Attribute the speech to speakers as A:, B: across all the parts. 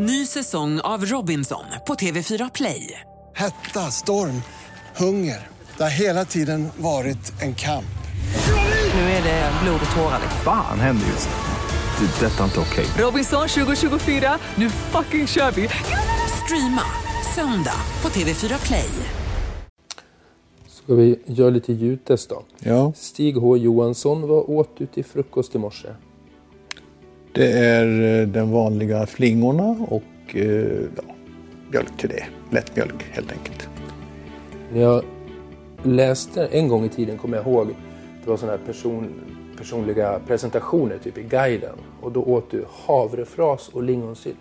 A: Ny säsong av Robinson på TV4 Play.
B: Hetta, storm, hunger. Det har hela tiden varit en kamp.
A: Nu är det blod och tårar.
C: Fan händer just nu. Det. är Detta är inte okej.
A: Robinson 2024, nu fucking kör vi! Streama söndag på TV4 Play.
D: Ska vi göra lite ljudtest då?
E: Ja,
D: Stig H Johansson, vad åt du till frukost i morse?
E: Det är eh, den vanliga flingorna och eh, ja, mjölk till det. Lättmjölk helt enkelt.
D: Jag läste en gång i tiden, kommer jag ihåg, det var sådana här person, personliga presentationer typ i guiden. Och då åt du havrefras och lingonsylt.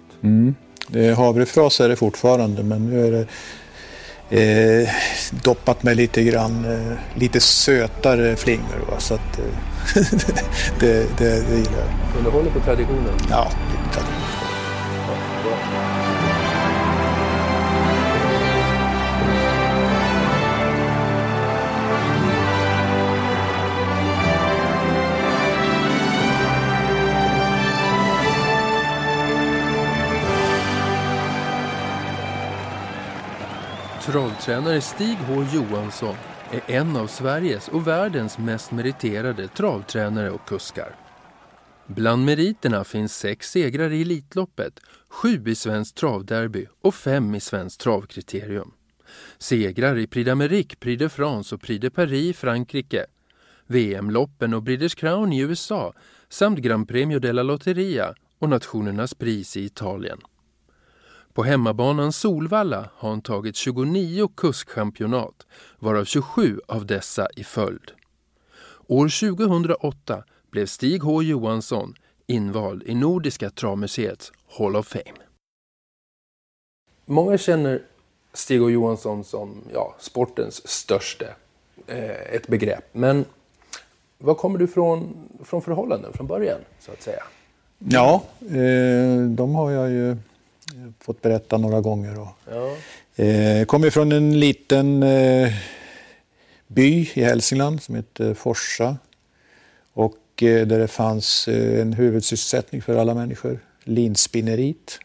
E: Det är havrefras är det fortfarande men nu är det eh, doppat med lite grann eh, lite sötare flingor. Va? Så att, eh, det, det, det gillar jag.
D: Men du håller på traditionen.
E: Ja, lite tradition.
D: Travtränare Stig H Johansson är en av Sveriges och världens mest meriterade travtränare och kuskar. Bland meriterna finns sex segrar i Elitloppet, sju i Svenskt travderby och fem i Svenskt travkriterium. Segrar i Prix d'Amérique, Prix de France och Prix de Paris i Frankrike. VM-loppen och Breeders Crown i USA samt Gran Premio della Lotteria och Nationernas pris i Italien. På hemmabanan Solvalla har han tagit 29 kuskchampionat, varav 27 av dessa i följd. År 2008 blev Stig H Johansson invald i Nordiska travmuseets Hall of Fame. Många känner Stig H Johansson som ja, sportens största, eh, ett begrepp. Men var kommer du från, från förhållanden från början, så att säga?
E: Ja, eh, de har jag ju fått berätta några gånger. Och,
D: Ja.
E: Eh, kommer från en liten eh, by i Hälsingland som heter Forsa. Och eh, där det fanns eh, en huvudsysselsättning för alla människor. Linspinneriet.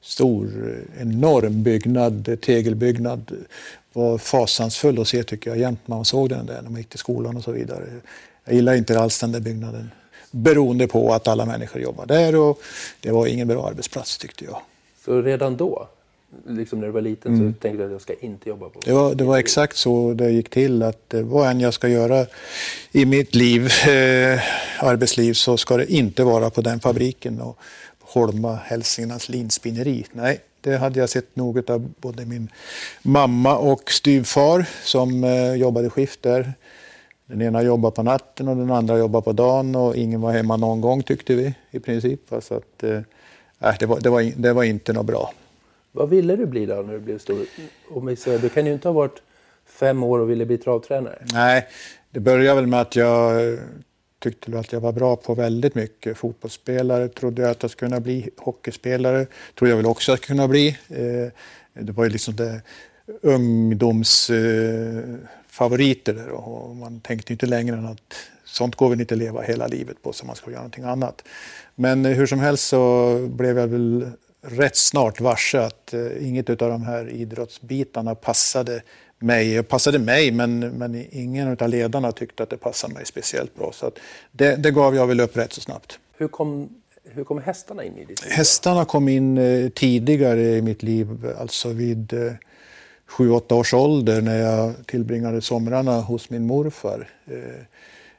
E: Stor, enorm byggnad, tegelbyggnad. Var fasansfull att se tycker jag jämt när man såg den där när man gick till skolan och så vidare. Jag gillar inte alls den där byggnaden. Beroende på att alla människor jobbar där och det var ingen bra arbetsplats tyckte jag.
D: Så redan då, liksom när du var liten, så tänkte du att jag ska inte jobba på
E: Det var, det var exakt så det gick till. att eh, Vad än jag ska göra i mitt liv, eh, arbetsliv, så ska det inte vara på den fabriken och Holma Hälsinglands linspinneri. Nej, det hade jag sett nog av både min mamma och styvfar som eh, jobbade skift där. Den ena jobbade på natten och den andra jobbade på dagen och ingen var hemma någon gång tyckte vi i princip. va. Så att, eh, nej, det, var, det, var, det var inte något bra.
D: Vad ville du bli då när du blev stor? Om vi säger, du kan ju inte ha varit fem år och ville bli travtränare.
E: Nej, det började väl med att jag eh, tyckte att jag var bra på väldigt mycket. Fotbollsspelare trodde jag att jag skulle kunna bli. Hockeyspelare trodde jag väl också att jag skulle kunna bli. Eh, Det var ju liksom det ungdomsfavoriter där och man tänkte inte längre än att sånt går väl inte att leva hela livet på så man ska göra någonting annat. Men eh, hur som helst så blev jag väl rätt snart varse att eh, inget av de här idrottsbitarna passade mig. Jag passade mig, men, men ingen av ledarna tyckte att det passade mig speciellt bra. Så det, det gav jag väl upp rätt så snabbt.
D: Hur kom, hur kom hästarna in i ditt liv?
E: Hästarna kom in eh, tidigare i mitt liv, alltså vid eh, sju, åtta års ålder när jag tillbringade somrarna hos min morfar. Eh,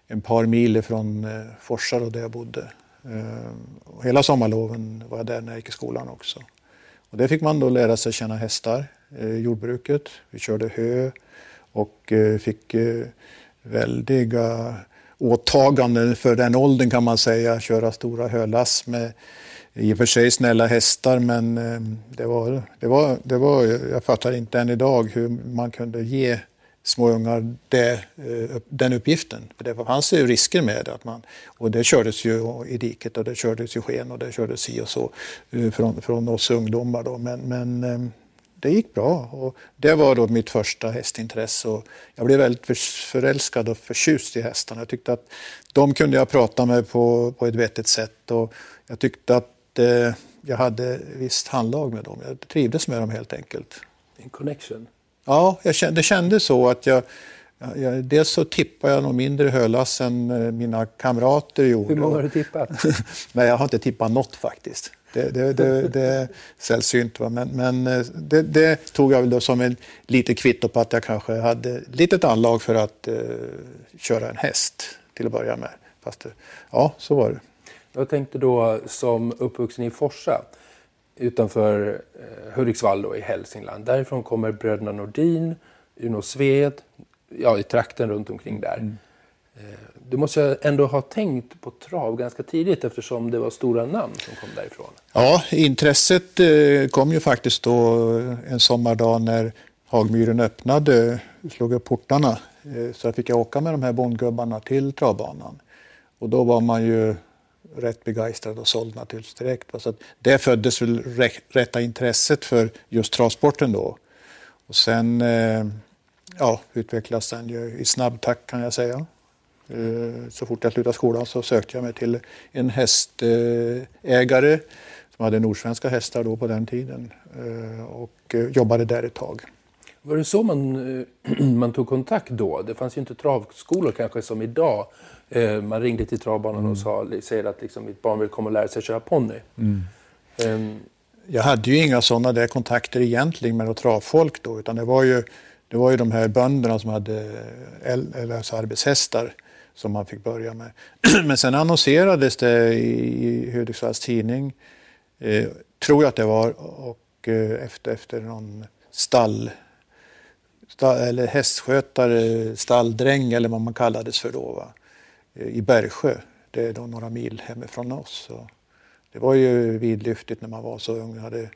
E: en par mil ifrån eh, Forsa där jag bodde. Eh, och hela sommarloven var jag där när jag gick i skolan också. Och där fick man då lära sig känna hästar, eh, jordbruket. Vi körde hö och fick väldiga åtaganden för den åldern kan man säga. Köra stora hölass med i och för sig snälla hästar men det var, det var, det var, jag fattar inte än idag hur man kunde ge småungar det, eh, den uppgiften. För det fanns ju risker med det. Att man, och det kördes ju i diket och det kördes i sken och det kördes si och så eh, från, från oss ungdomar. Då. Men, men ehm, det gick bra. Och det var då mitt första hästintresse. Och jag blev väldigt förälskad och förtjust i hästarna. Jag tyckte att de kunde jag prata med på, på ett vettigt sätt. Och jag tyckte att eh, jag hade visst handlag med dem. Jag trivdes med dem helt enkelt.
D: En connection?
E: Ja, jag kände, det kändes så att jag, jag, dels så tippade jag nog mindre hölass än eh, mina kamrater gjorde.
D: Hur många har du tippat?
E: Nej, jag har inte tippat något faktiskt. Det, det, det, det är sällsynt. Va? Men, men eh, det, det, tog jag väl då som en lite kvitto på att jag kanske hade litet anlag för att uh, köra en häst till att börja med. Fast, ja, så var det.
D: Jag tänkte då som uppvuxen i Forsa utanför eh, Hudiksvall då, i Hälsingland. Därifrån kommer bröderna Nordin, Uno Sved, ja, i trakten runt omkring där. Mm. Eh, du måste ändå ha tänkt på trav ganska tidigt eftersom det var stora namn som kom därifrån.
E: Ja, intresset eh, kom ju faktiskt då en sommardag när Hagmyren öppnade, slog upp portarna. Så jag fick jag åka med de här bondgubbarna till travbanan. Och då var man ju rätt begeistrad och såld naturligtvis direkt. Så att det föddes väl rätta intresset för just travsporten då. Och sen eh, ja, utvecklades den ju i snabb takt kan jag säga. Eh, så fort jag slutade skolan så sökte jag mig till en hästägare som hade nordsvenska hästar då på den tiden eh, och eh, jobbade där ett tag.
D: Var det så man, man tog kontakt då? Det fanns ju inte travskolor kanske som idag. Man ringde till travbanan mm. och sa, säger att liksom, mitt barn vill komma och lära sig köra ponny. Mm.
E: Um, jag hade ju inga sådana där kontakter egentligen med travfolk då, utan det var ju, det var ju de här bönderna som hade eller, alltså arbetshästar som man fick börja med. Men sen annonserades det i Hudiksvalls tidning, eh, tror jag att det var, och eh, efter, efter någon stall eller hästskötare, stalldräng eller vad man kallades för då, va? I Bergsjö. Det är då några mil hemifrån oss. Så det var ju vidlyftigt när man var så ung. Jag hade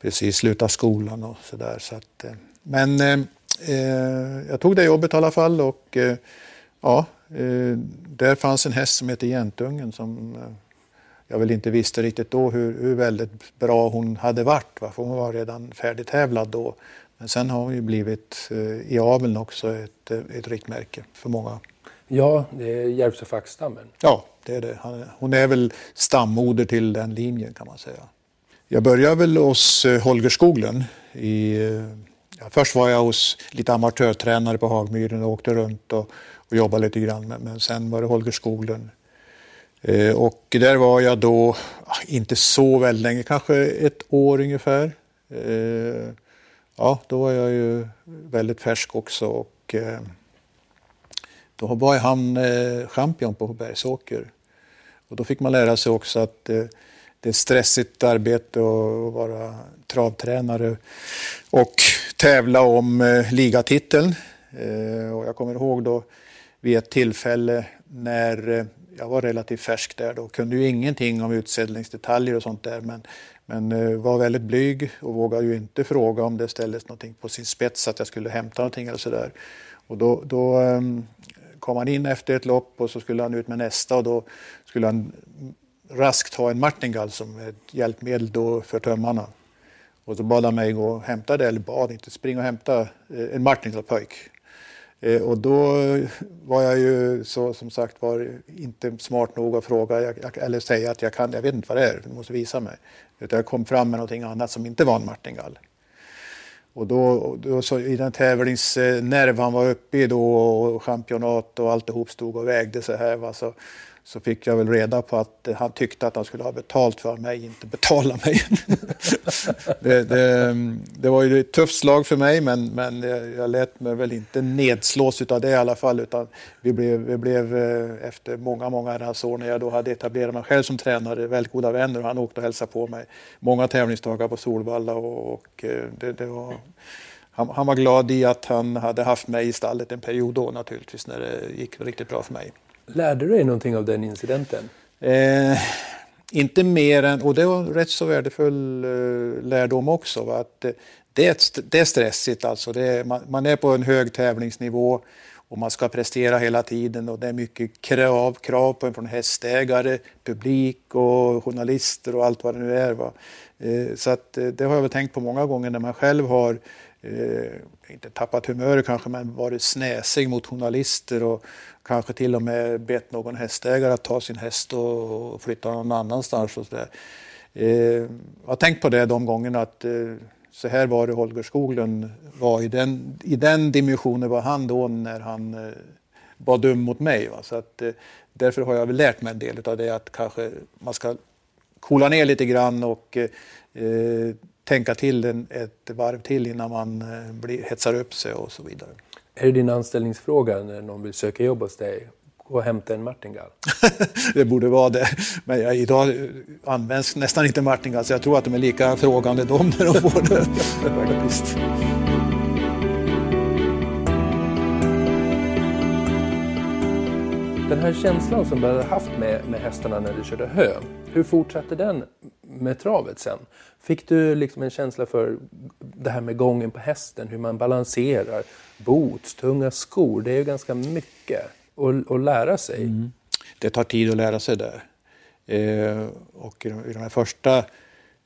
E: precis slutat skolan och sådär. Så att, eh, men eh, eh, jag tog det jobbet i alla fall och eh, ja, Eh, där fanns en häst som hette Jäntungen som eh, jag väl inte visste riktigt då hur, hur väldigt bra hon hade varit. Va? För hon var redan färdigtävlad då. Men sen har ju blivit eh, i aveln också ett, ett riktmärke för många.
D: Ja, det är Järvsö fackstammen.
E: Ja, det är det. Hon är väl stammoder till den linjen kan man säga. Jag började väl hos Holger Skoglund. I, ja, först var jag hos lite amatörtränare på Hagmyren och åkte runt och, och jobbade lite grann. Men, men sen var det Holger Skoglund. Eh, och där var jag då, ah, inte så väldigt länge, kanske ett år ungefär. Eh, ja, då var jag ju väldigt färsk också och eh, då var han eh, champion på Bergsåker. Och då fick man lära sig också att eh, det är ett stressigt arbete att vara travtränare och tävla om eh, ligatiteln. Eh, och jag kommer ihåg då vid ett tillfälle när eh, jag var relativt färsk där då, kunde ju ingenting om utsedlingsdetaljer. och sånt där men, men eh, var väldigt blyg och vågade ju inte fråga om det ställdes någonting på sin spets att jag skulle hämta någonting eller sådär. Och då, då ehm, kom han in efter ett lopp och så skulle han ut med nästa och då skulle han raskt ha en martingall som ett hjälpmedel då för tömmarna. Och så bad han mig gå och hämta det, eller bad inte, spring och hämta eh, en martingalpojk. Eh, och då var jag ju så som sagt var inte smart nog att fråga eller säga att jag kan, jag vet inte vad det är, du måste visa mig. Utan jag kom fram med någonting annat som inte var en martingall. Och då, då så, i den tävlingsnerv han var uppe i då och championat och alltihop stod och vägde sig här. Va, så så fick jag väl reda på att han tyckte att han skulle ha betalt för mig, inte betala mig. det, det, det, var ju ett tufft slag för mig, men, men jag lät mig väl inte nedslås av det i alla fall. Utan vi blev, vi blev eh, efter många, många herrans år när jag då hade etablerat mig själv som tränare, väldigt goda vänner och han åkte och hälsade på mig många tävlingsdagar på Solvalla och, och eh, det, det var han, han, var glad i att han hade haft mig i stallet en period då naturligtvis när det gick riktigt bra för mig.
D: Lärde du dig någonting av den incidenten?
E: Eh, inte mer än, och det var rätt så värdefull eh, lärdom också, va? att eh, det, är, det är stressigt alltså. Är, man, man, är på en hög tävlingsnivå och man ska prestera hela tiden och det är mycket krav, krav på en från hästägare, publik och journalister och allt vad det nu är. Va? Eh, så att, eh, det har jag väl tänkt på många gånger när man själv har eh, inte tappat humöret kanske, men varit snäsig mot journalister och kanske till och med bett någon hästägare att ta sin häst och flytta någon annanstans. Och så där. Eh, jag har tänkt på det de gångerna att eh, så här var det Holger Skoglund var i den, i den dimensionen var han då när han eh, var dum mot mig. Va? Så att, därför har jag väl lärt mig en del av det att kanske man ska coola ner lite grann och eh, tänka till en, ett varv till innan man blir, hetsar upp sig och så vidare.
D: Är det din anställningsfråga när någon vill söka jobb hos dig? Gå och hämta en martingall?
E: det borde vara det. Men jag, idag används nästan inte martingall så jag tror att de är lika frågande de när de får det. Faktiskt.
D: Den här känslan som du hade haft med, med hästarna när du körde hö, hur fortsatte den med travet sen? Fick du liksom en känsla för det här med gången på hästen, hur man balanserar, boots, tunga skor, det är ju ganska mycket att, att lära sig. Mm.
E: Det tar tid att lära sig där. Eh, och i de, i de här första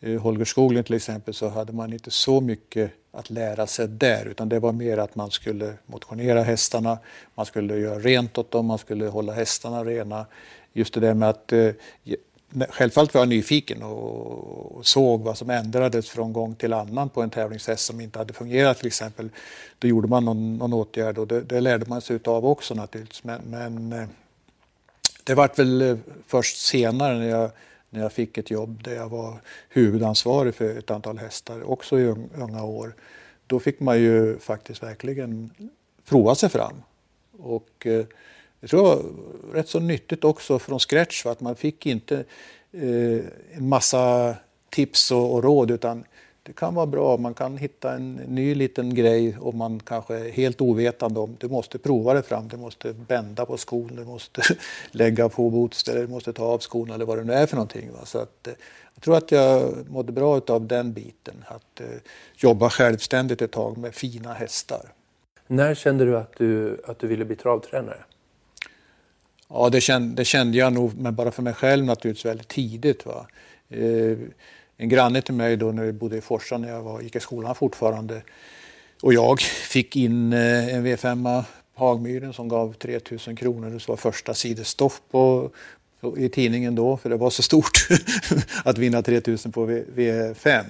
E: eh, Holger Skoglund till exempel så hade man inte så mycket att lära sig där utan det var mer att man skulle motionera hästarna, man skulle göra rent åt dem, man skulle hålla hästarna rena. Just det där med att eh, Självfallet var jag nyfiken och såg vad som ändrades från gång till annan på en tävlingshäst som inte hade fungerat till exempel. Då gjorde man någon, någon åtgärd och det, det lärde man sig av också naturligtvis. Men, men eh, det var väl eh, först senare när jag, när jag fick ett jobb där jag var huvudansvarig för ett antal hästar, också i unga år. Då fick man ju faktiskt verkligen prova sig fram. Och eh, eh, jag tror det var rätt så nyttigt också från scratch, för att man fick inte eh, en massa tips och, och, råd utan det kan vara bra, man kan hitta en ny liten grej och man kanske är helt ovetande om. Du måste prova det fram, du måste bända på skon, du måste lägga på boots, du måste ta av skon eller vad det nu är för någonting. Va? Så att, eh, jag tror att jag mådde bra av den biten, att eh, jobba självständigt ett tag med fina hästar.
D: När kände du att du, att du ville bli travtränare?
E: Ja, det kände, det kände jag nog, men bara för mig själv naturligtvis väldigt tidigt. Va? Eh, en granne till mig då när vi bodde i Forsa när jag var, gick i skolan fortfarande och jag fick in eh, en V5 på Hagmyren som gav 3000 kronor. Det var första sidestoff på, på, i tidningen då, för det var så stort att vinna 3000 på v, V5.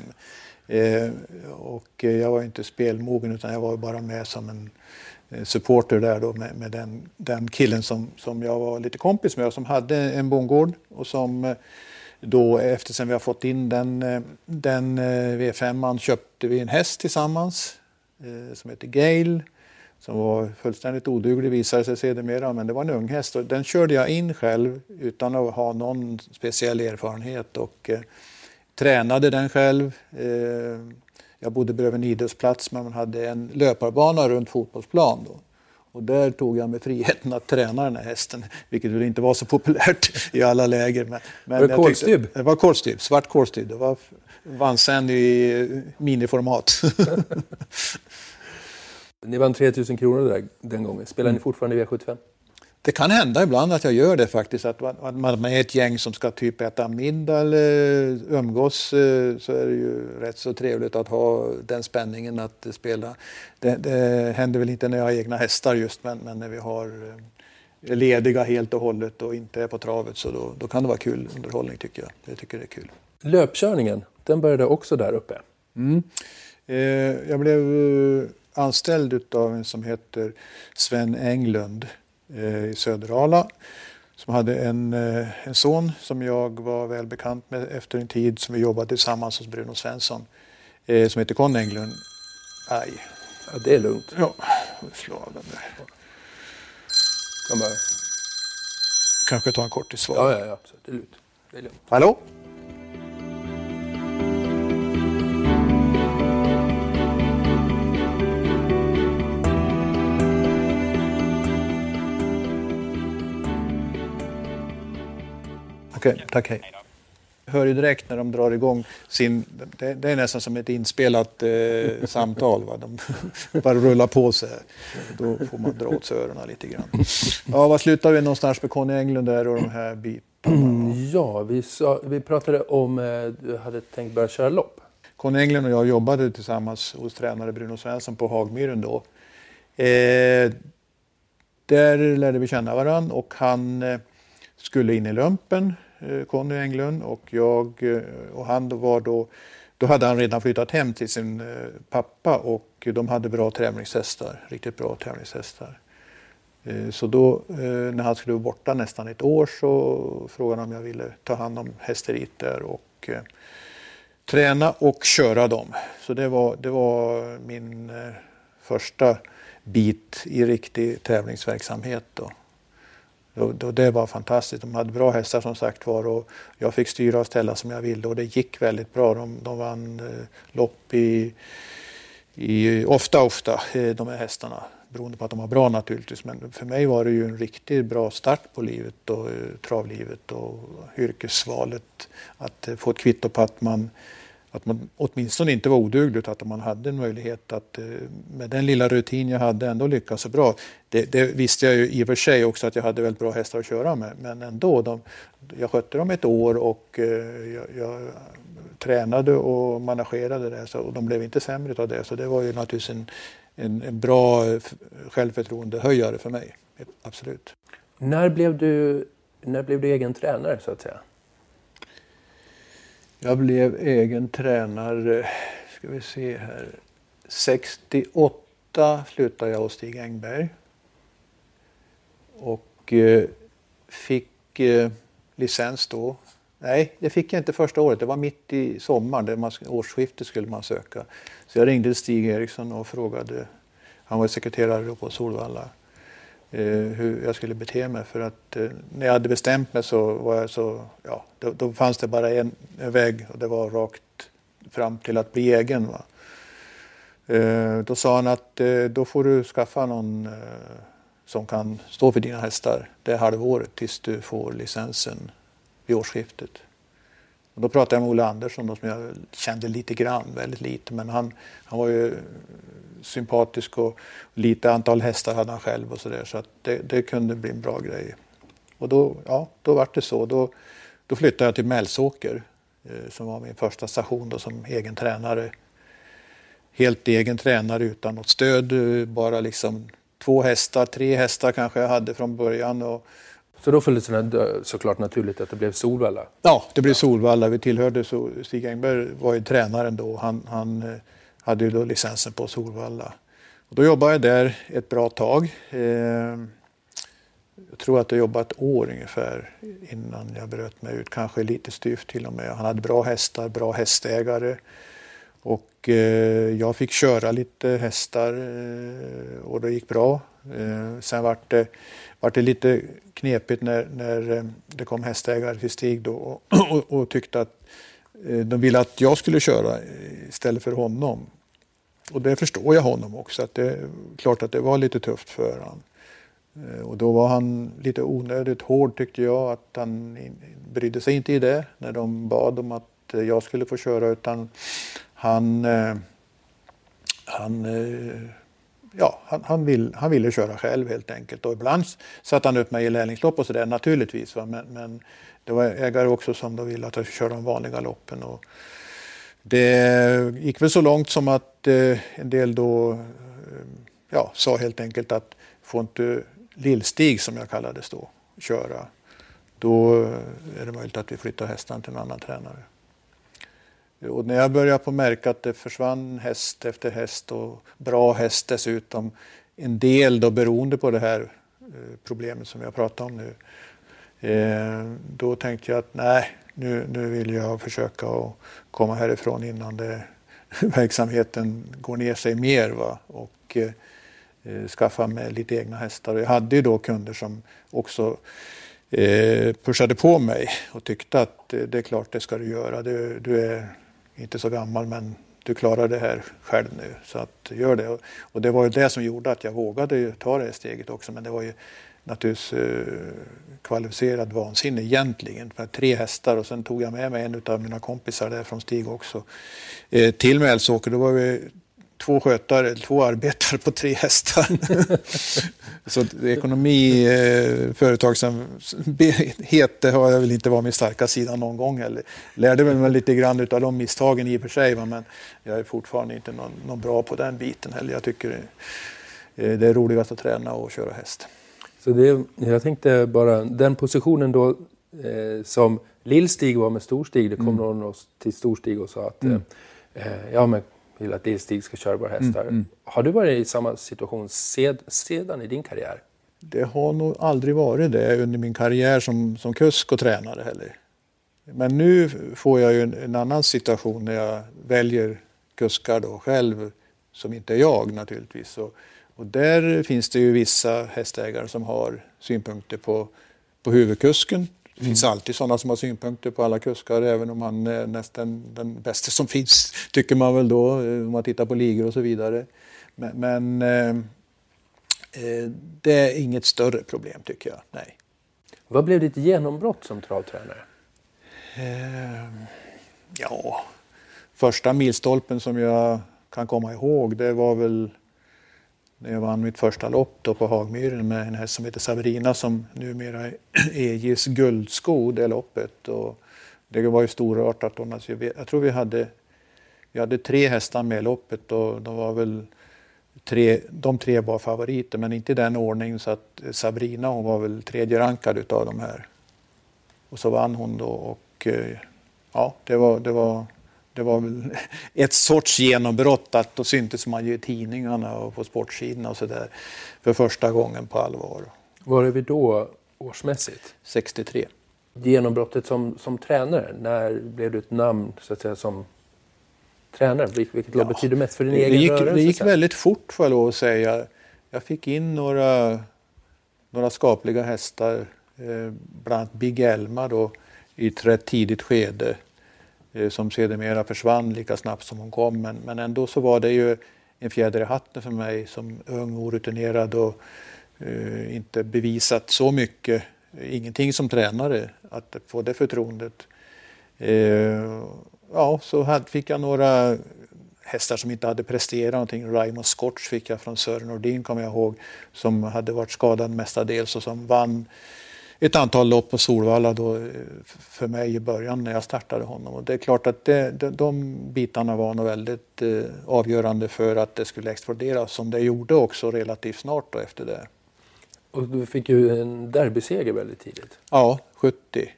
E: Eh, och jag var inte spelmogen utan jag var bara med som en Eh, Eh, supporter där då med, med den, den killen som, som jag var lite kompis med och som hade en bondgård och som eh, då eftersom vi har fått in den, eh, den V5 köpte vi en häst tillsammans som heter Gale som var fullständigt oduglig visade sig sedermera, men det var en ung häst. Och den körde jag in själv utan att ha någon speciell erfarenhet och eh, tränade den själv. Eh, jag bodde bredvid en idrottsplats men man hade en löparbana runt fotbollsplan. Då. Och där tog jag mig friheten att träna den här hästen, vilket väl inte var så populärt i alla läger. Men,
D: men var det kolstybb?
E: Det var kolstybb, svart kolstybb. Det var vansen i miniformat.
D: Ni vann 3000 kronor där, den gången. Spelar mm. ni fortfarande V75?
E: Det kan hända ibland att jag gör det faktiskt. Att man är ett gäng som ska typ äta middag eller umgås eh, så är det ju rätt så trevligt att ha den spänningen att spela. Det, det händer väl inte när jag har egna hästar just men, men när vi har eh, lediga helt och hållet och inte är på travet så då, då kan det vara kul underhållning tycker jag. Jag tycker det är kul.
D: Löpkörningen, den började också där uppe?
E: Mm. Eh, jag blev anställd av en som heter Sven Englund i Söderala som hade en, eh, en son som jag var väl bekant med efter en tid som vi jobbade tillsammans hos Bruno Svensson eh, som heter Conny Englund. Aj.
D: Ja, det är lugnt.
E: Ja, slå av den där.
D: Kan bara...
E: Kanske ta en kort i svar.
D: Ja, ja, ja. Det är lugnt. Det är lugnt.
E: Hallå? Okej, okay, tack hej. Jag hör ju direkt när de drar igång sin... Det, det är nästan som ett inspelat eh, samtal. Va? De bara rullar på sig. Då får man dra åt sig öronen lite grann. Ja, var slutar vi någonstans med Conny Englund där och de här bitarna?
D: Ja, vi, sa, vi pratade om eh, du hade tänkt börja köra lopp.
E: Conny Englund och jag jobbade tillsammans hos tränare Bruno Svensson på Hagmyren då. Eh, där lärde vi känna varandra och han eh, skulle in i lumpen Eh, Conny Englund och jag eh, och han var då då hade han redan flyttat hem till sin eh, pappa och de hade bra tävlingshästar, riktigt bra tävlingshästar. Så då när han skulle vara borta nästan ett år så frågade han om jag ville ta hand om hästeriet där och träna och köra dem. Så det var, det var min första bit i riktig tävlingsverksamhet. Då. Och det var fantastiskt. De hade bra hästar som sagt var och jag fick styra och ställa som jag ville och det gick väldigt bra. De, de vann eh, lopp i, i, ofta, ofta, eh, de här hästarna. Beroende på att de var bra naturligtvis. Men för mig var det ju en riktigt bra start på livet och eh, travlivet och yrkesvalet. Att eh, få ett kvitto på att man att man åtminstone inte var oduglig utan att man hade en möjlighet att eh, med den lilla rutin jag hade ändå lyckas så bra. Det, det, visste jag ju i och för sig också att jag hade väldigt bra hästar att köra med men ändå. De, jag skötte dem ett år och eh, jag, jag, tränade och managerade det så, och de blev inte sämre av det. Så det var ju naturligtvis en, en, en bra eh, självförtroendehöjare för mig. Absolut.
D: När blev du, när blev du egen tränare så att säga?
E: Jag blev egen tränare, ska vi se här, 68 slutade jag hos Stig Engberg. Och eh, fick eh, licens då. Nej, det fick jag inte första året. Det var mitt i sommaren, årsskiftet skulle man söka. Så jag ringde Stig Eriksson och frågade, han var sekreterare på Solvalla, Eh, hur jag skulle bete mig. För att eh, när jag hade bestämt mig så var jag så, ja, då, då fanns det bara en, en, väg och det var rakt fram till att bli egen. Va? Eh, då sa han att eh, då får du skaffa någon eh, som kan stå för dina hästar det halvåret tills du får licensen vid årsskiftet. Och då pratade jag med Olle Andersson då, som jag kände lite grann, väldigt lite, men han, han var ju sympatisk och lite antal hästar hade han själv och sådär. Så att det, det, kunde bli en bra grej. Och då, ja, då var det så. Då, då flyttade jag till Mälsåker eh, som var min första station då, som egen tränare. Helt egen tränare utan något stöd, eh, bara liksom två hästar, tre hästar kanske jag hade från början. Och,
D: så då föll det såklart naturligt att det blev Solvalla?
E: Ja, det blev Solvalla. Vi tillhörde, så Stig Engberg var ju tränaren då. Han, han eh, hade ju då licensen på Solvalla. Och då jobbade jag där ett bra tag. Eh, jag tror att jag jobbade ett år ungefär innan jag bröt mig ut, kanske lite styvt till och med. Han hade bra hästar, bra hästägare. Och eh, jag fick köra lite hästar eh, och det gick bra. Ehm, sen vart det, vart det lite knepigt när, när eh, det kom hästägare till Stig då och, och, och tyckte att Eh, de ville att jag skulle köra istället för honom. Och det förstår jag honom också. Att det är klart att det var lite tufft för honom. Eh, och då var han lite onödigt hård tyckte jag. Att han brydde sig inte i det när de bad om att jag skulle få köra. Utan han, eh, han, ja, han, han, vill, han ville köra själv helt enkelt. Och ibland satte han upp mig i lärlingslopp och sådär naturligtvis. Va? Men, men det var ägare också som då ville att jag skulle köra de vanliga loppen. Och, det gick väl så långt som att eh, en del då eh, ja, sa helt enkelt att får inte Lillstig, som jag kallades då, köra, då eh, är det möjligt att vi flyttar hästarna till en annan tränare. Och när jag började på märka att det försvann häst efter häst och bra häst dessutom, en del då beroende på det här eh, problemet som jag pratar om nu, Eh, då tänkte jag att nej, nu, nu vill jag försöka att komma härifrån innan det, verksamheten går ner sig mer. Va? Och eh, eh, skaffa mig lite egna hästar. Jag hade ju då kunder som också eh, pushade på mig och tyckte att eh, det är klart det ska du göra. Du, du är inte så gammal men du klarar det här själv nu så att gör det. Och det var ju det som gjorde att jag vågade ta det steget också men det var ju naturligtvis eh, kvalificerad vansinne egentligen. För tre hästar och sen tog jag med mig en av mina kompisar där från Stig också eh, till Mälsåker. Då var vi två skötare, två arbetare på tre hästar. så ekonomi, eh, företagsamhet, det har jag väl inte varit min starka sida någon gång heller. Lärde mig lite grann av de misstagen i och för sig, va? men jag är fortfarande inte någon, någon bra på den biten heller. Jag tycker eh, det är roligast att träna och köra häst.
D: Så det, jag tänkte bara, den positionen då Eh, som Lill-Stig var med Stor-Stig. Det kom
E: Mm.
D: någon till Stor-Stig och sa att eh, eh, ja, men vill att Lill-Stig ska köra våra hästar.
E: Mm,
D: Har du varit i samma situation sed, sedan i din karriär?
E: Det har nog aldrig varit det under min karriär som, som kusk och tränare heller. Men nu får jag ju en, en annan situation när jag väljer kuskar då själv, som inte är jag naturligtvis. Och, och där finns det ju vissa hästägare som har synpunkter på, på huvudkusken. Det finns alltid sådana som har synpunkter på alla kuskar, även om han är nästan den bästa som finns, tycker man väl då, eh, om man tittar på ligor och så vidare. Men, men eh, eh, det är inget större problem tycker jag, nej.
D: Vad blev ditt genombrott som travtränare?
E: Eh, ja, första milstolpen som jag kan komma ihåg det var väl när jag vann mitt första lopp då på Hagmyren med en häst som heter Sabrina som numera är EJs guldsko det loppet. Och det var ju storartat. Alltså, jag, tror vi hade, vi hade tre hästar med i loppet och de var väl tre, de tre var favoriter men inte i den ordningen så att Sabrina hon var väl tredje rankad utav de här. Och så vann hon då och eh, ja, det var, det var, det var väl ett sorts genombrott att då syntes man ju i tidningarna och på sportsidorna och sådär för första gången på allvar.
D: Var är vi då årsmässigt?
E: 63.
D: Genombrottet som, som tränare, när blev du ett namn så att säga, som tränare? Vil- Vilket
E: Ja,
D: betyder mest för din
E: Det
D: egen
E: gick,
D: rörelse?
E: det gick väldigt fort får jag lov att säga. Jag fick in några, några skapliga hästar, eh, bland annat Big Elma då, i ett rätt tidigt skede Eh, som sedermera försvann lika snabbt som hon kom. Men, men ändå så var det ju en fjäder i hatten för mig som ung, orutinerad och eh, inte bevisat så mycket, ingenting som tränare, att få det förtroendet. Eh, ja, så hade, fick jag några hästar som inte hade presterat någonting. Raymond Scotch fick jag från Sören Nordin kommer jag ihåg, som hade varit skadad mestadels och som vann ett antal lopp på Solvalla då, eh, för mig i början när jag startade honom. Och det är klart att det, de, de bitarna var nog väldigt eh, avgörande för att det skulle explodera som det gjorde också relativt snart då efter det.
D: Och du fick ju en derbyseger väldigt tidigt.
E: Ja, 70.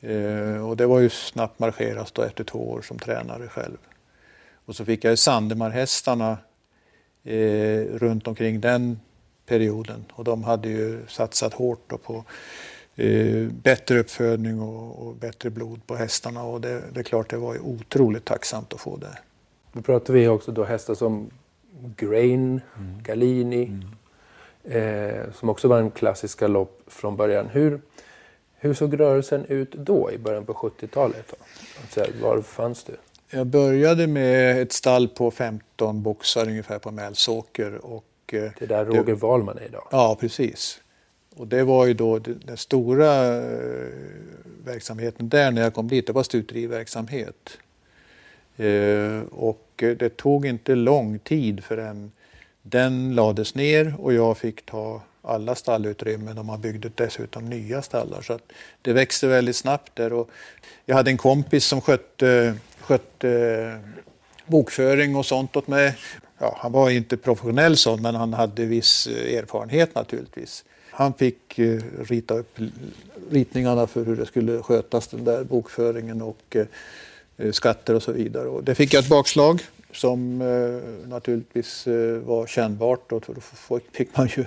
E: Eh, och det var ju snabbt marscherat då efter två år som tränare själv. Och så fick jag ju Sandemarhästarna eh, runt omkring den perioden och de hade ju satsat hårt då på eh, bättre uppfödning och, och bättre blod på hästarna och det, det är klart det var ju otroligt tacksamt att få det.
D: Då pratar vi också då hästar som Grain, Galini, eh, som också var en klassiska lopp från början. Hur, hur såg rörelsen ut då i början på 70-talet? då? Alltså, var fanns du?
E: Jag började med ett stall på 15 boxar ungefär på Mälsåker och
D: Det är där Roger Wahlman är idag.
E: Ja, precis. Och det var ju då det- den stora eh, verksamheten där när jag kom dit, det var stuteriverksamhet. Eh, och eh, det tog inte lång tid förrän den lades ner och jag fick ta alla stallutrymmen och man byggde dessutom nya stallar. Så att det växte väldigt snabbt där. Och jag hade en kompis som skötte, skötte bokföring och sånt åt mig. Ja, han var inte professionell sån, men han hade viss eh, erfarenhet naturligtvis. Han fick eh, rita upp ritningarna för hur det skulle skötas, den där bokföringen och eh, skatter och så vidare. Och det fick jag ett bakslag som eh, naturligtvis eh, var kännbart. Och då fick man ju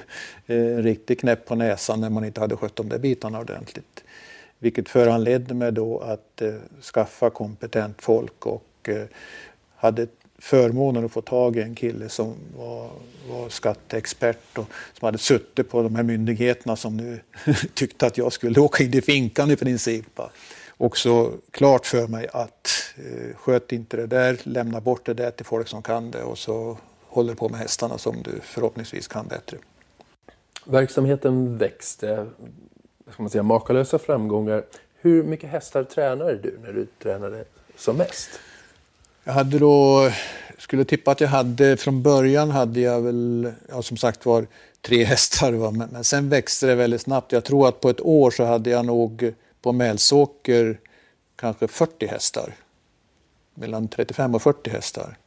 E: eh, en riktig knäpp på näsan när man inte hade skött de där bitarna ordentligt. Vilket föranledde mig då att skaffa kompetent folk och hade förmånen att få tag i en kille som var, var skatteexpert och som hade suttit på de här myndigheterna som nu tyckte att jag skulle åka in i finkan i princip. Också klart för mig att eh, sköt inte det där, lämna bort det där till folk som kan det och så håller på med hästarna som du förhoppningsvis kan bättre.
D: Verksamheten växte, ska man säga, makalösa framgångar. Hur mycket hästar tränade du när du tränade som mest?
E: Jag hade då, skulle tippa att jag hade, från början hade jag väl, ja, som sagt var, tre hästar. Va? Men, men sen växte det väldigt snabbt. Jag tror att på ett år så hade jag nog på Mälsåker kanske 40 hästar. Mellan 35 och 40 hästar.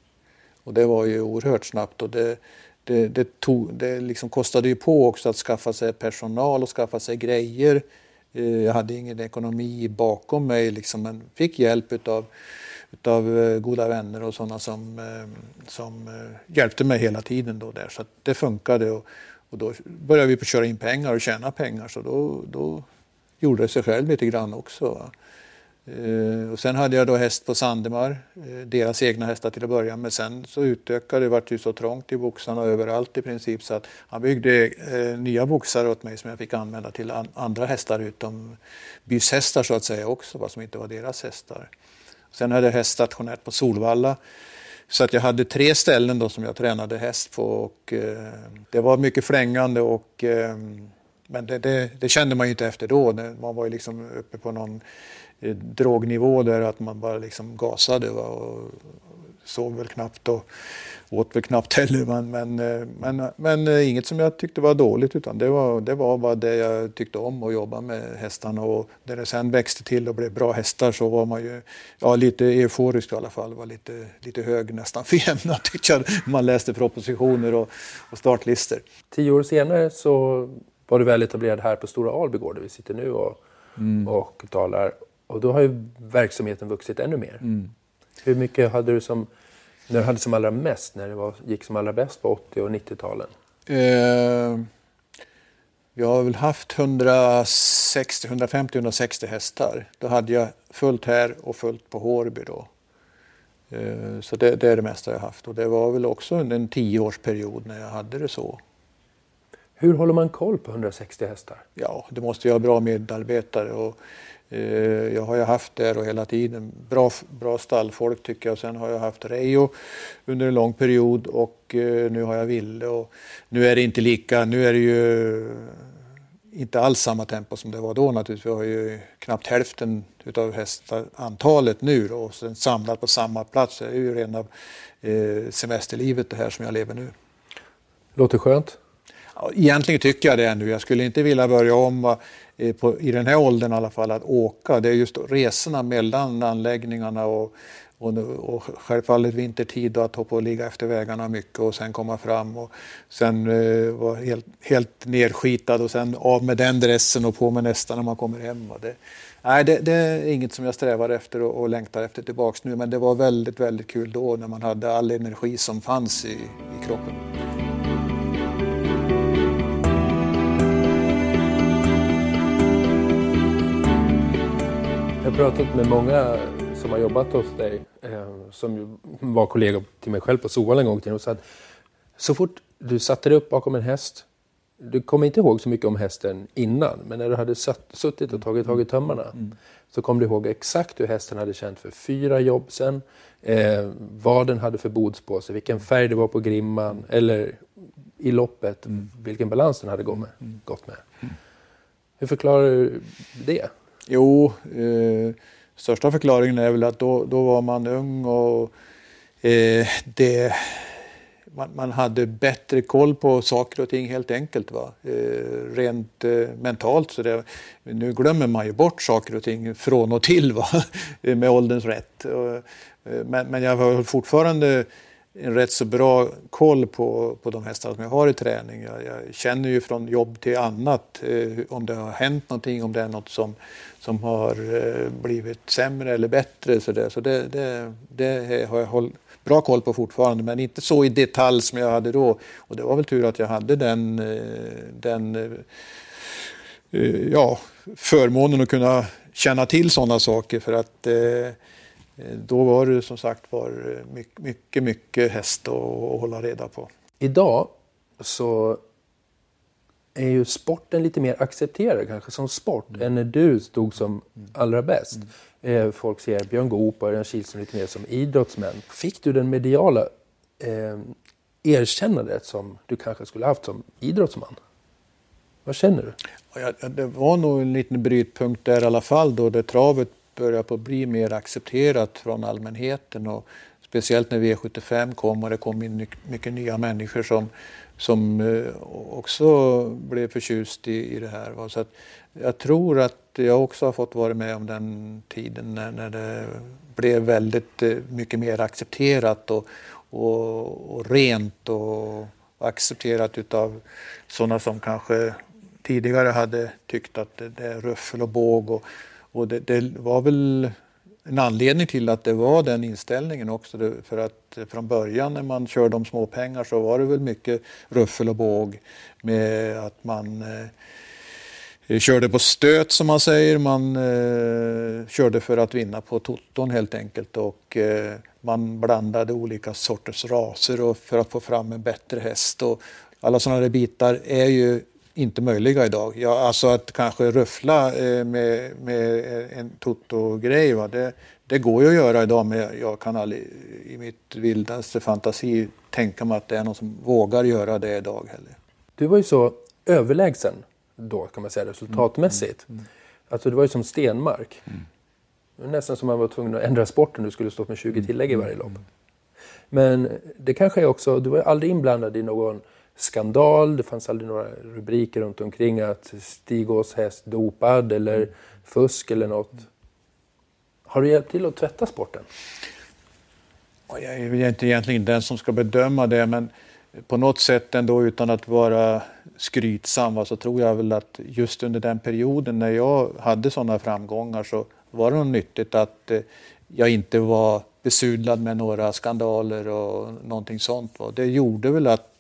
E: Och det var ju oerhört snabbt och det, det, det, tog, det liksom kostade ju på också att skaffa sig personal och skaffa sig grejer. Eh, jag hade ingen ekonomi bakom mig liksom, men fick hjälp utav, utav eh, goda vänner och sådana som, eh, som eh, hjälpte mig hela tiden. Då där. Så det funkade och, och då började vi på köra in pengar och tjäna pengar så då, då gjorde det sig själv lite grann också. Uh, och sen hade jag då häst på Sandemar, uh, deras egna hästar till att börja med. Sen så utökade det, vart ju så trångt i boxarna överallt i princip så att han byggde uh, nya boxar åt mig som jag fick använda till an andra hästar utom byshästar så att säga också, vad som inte var deras hästar. Sen hade jag häst stationärt på Solvalla. Så att jag hade tre ställen då som jag tränade häst på och eh, det var mycket flängande och eh, men det, det, det, kände man ju inte efter då. Man var ju liksom uppe på någon eh, drognivå där att man bara liksom gasade va? och sov väl knappt och åt väl knappt heller. Men, men, eh, men, men eh, inget som jag tyckte var dåligt utan det var, det var bara det jag tyckte om att jobba med hästarna och när det sen växte till och blev bra hästar så var man ju ja, lite euforisk i alla fall, var lite, lite hög nästan för jämna tyckte jag man läste propositioner och, och startlistor.
D: Tio år senare så var du väl etablerad här på Stora Albygård där vi sitter nu och, mm. och talar. Och då har ju verksamheten vuxit ännu mer. Mm. Hur mycket hade du som, när du hade som allra mest, när det var, gick som allra bäst på 80 och 90-talen?
E: Eh, jag har väl haft 160, 150, 160 hästar. Då hade jag fullt här och fullt på Hårby då. Eh, så det, det, är det mesta jag haft. Och det var väl också under en tioårsperiod när jag hade det så.
D: Hur håller man koll på 160 hästar?
E: Ja, det måste ju ha bra medarbetare. Och, jag har ju haft det och hela tiden. Bra, bra stallfolk tycker jag. Sen har jag haft Reijo under en lång period och eh, nu har jag Ville. Och nu är det inte lika, nu är det ju inte alls samma tempo som det var då naturligtvis. Vi har ju knappt hälften utav hästantalet nu då, och sen samlat på samma plats. Det är ju rena eh, semesterlivet det här som jag lever nu.
D: Låter skönt.
E: Egentligen tycker jag det nu. Jag skulle inte vilja börja om eh, Eh, på, i den här åldern i alla fall att åka. Det är just resorna mellan anläggningarna och, och, och självfallet vintertid att hoppa och ligga efter vägarna mycket och sen komma fram och sen eh, vara helt, helt nerskitad och sen av med den dressen och på med nästa när man kommer hem. Det, nej, det, det, är inget som jag strävar efter och, och längtar efter tillbaks nu men det var väldigt, väldigt kul då när man hade all energi som fanns i, i kroppen.
D: Pratat med många som har jobbat hos dig, eh, som var kollega till mig själv på Soal en gång till och sa att så fort du satte dig upp bakom en häst, du kommer inte ihåg så mycket om hästen innan, men när du hade satt, suttit och tagit tag i tömmarna mm. så kom du ihåg exakt hur hästen hade känt för fyra jobb sen, eh, vad den hade för bodspåse, vilken färg det var på grimman eller i loppet, mm. vilken balans den hade gått med. Mm. Gått med. Hur förklarar du det?
E: Jo, eh, största förklaringen är väl att då, då var man ung och eh, det, man, man, hade bättre koll på saker och ting helt enkelt. Va? Eh, rent eh, mentalt. Så det, nu glömmer man ju bort saker och ting från och till va? med ålderns rätt. Och, eh, men, men jag har fortfarande en rätt så bra koll på, på de hästar som jag har i träning. Jag, jag känner ju från jobb till annat eh, om det har hänt någonting, om det är något som, som har eh, blivit sämre eller bättre. Så det, så det, det, det har jag håll, bra koll på fortfarande, men inte så i detalj som jag hade då. Och det var väl tur att jag hade den, eh, den eh, eh, ja, förmånen att kunna känna till sådana saker för att eh, då var det som sagt var mycket, mycket, mycket häst att, att hålla reda på.
D: Idag så är ju sporten lite mer accepterad kanske som sport mm. än när du stod som allra bäst. Mm. Folk ser Björn Goop och Örjan Kihlström lite mer som idrottsmän. Fick du den mediala eh, erkännandet som du kanske skulle haft som idrottsman? Vad känner du?
E: Ja, det var nog en liten brytpunkt där i alla fall då det travet börjar på bli mer accepterat från allmänheten och speciellt när V75 kom och det kom in mycket nya människor som som eh, också blev förtjust i, i det här. Så att jag tror att jag också har fått vara med om den tiden när, när det blev väldigt eh, mycket mer accepterat och, och, och rent och accepterat utav sådana som kanske tidigare hade tyckt att det, det är ruffel och båg och, och det, det, var väl en anledning till att det var den inställningen också. För att från början när man körde om småpengar så var det väl mycket ruffel och båg med att man eh, körde på stöt som man säger. Man eh, körde för att vinna på toton helt enkelt och eh, man blandade olika sorters raser och för att få fram en bättre häst. Och alla sådana där bitar är ju inte möjliga idag. Ja, alltså att kanske ruffla eh, med, med en toto-grej, det, det går ju att göra idag men jag kan aldrig i mitt vildaste fantasi tänka mig att det är någon som vågar göra det idag heller.
D: Du var ju så överlägsen då kan man säga resultatmässigt. Mm. Mm. Alltså det var ju som Stenmark. Mm. Det var nästan som man var tvungen att ändra sporten, du skulle stå med 20 tillägg i varje lopp. Men det kanske är också, du var ju aldrig inblandad i någon skandal. Det fanns aldrig några rubriker runt omkring att Stigås häst dopad eller mm. fusk eller något. Har du hjälpt till att tvätta sporten?
E: Jag är inte egentligen den som ska bedöma det, men på något sätt ändå utan att vara skrytsam så tror jag väl att just under den perioden när jag hade sådana framgångar så var det nog nyttigt att eh, jag inte var besudlad med några skandaler och någonting sånt. Det gjorde väl att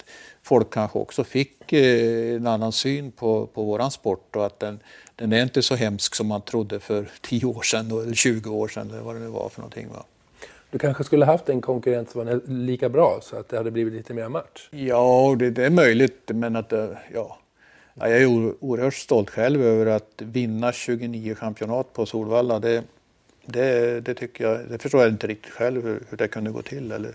E: folk kanske också fick eh, en annan syn på, på våran sport och att den, den är inte så hemsk som man trodde för 10 år sedan eller 20 år sedan eller vad det nu var för någonting. Va?
D: Du kanske skulle haft en konkurrent som var lika bra så att det hade blivit lite mer match?
E: Ja, det, det är möjligt men att ja. ja jag är oerhört stolt själv över att vinna 29 championat på Solvalla. Det, det, det, tycker jag, det förstår jag inte riktigt själv hur, hur det kunde gå till. Eller,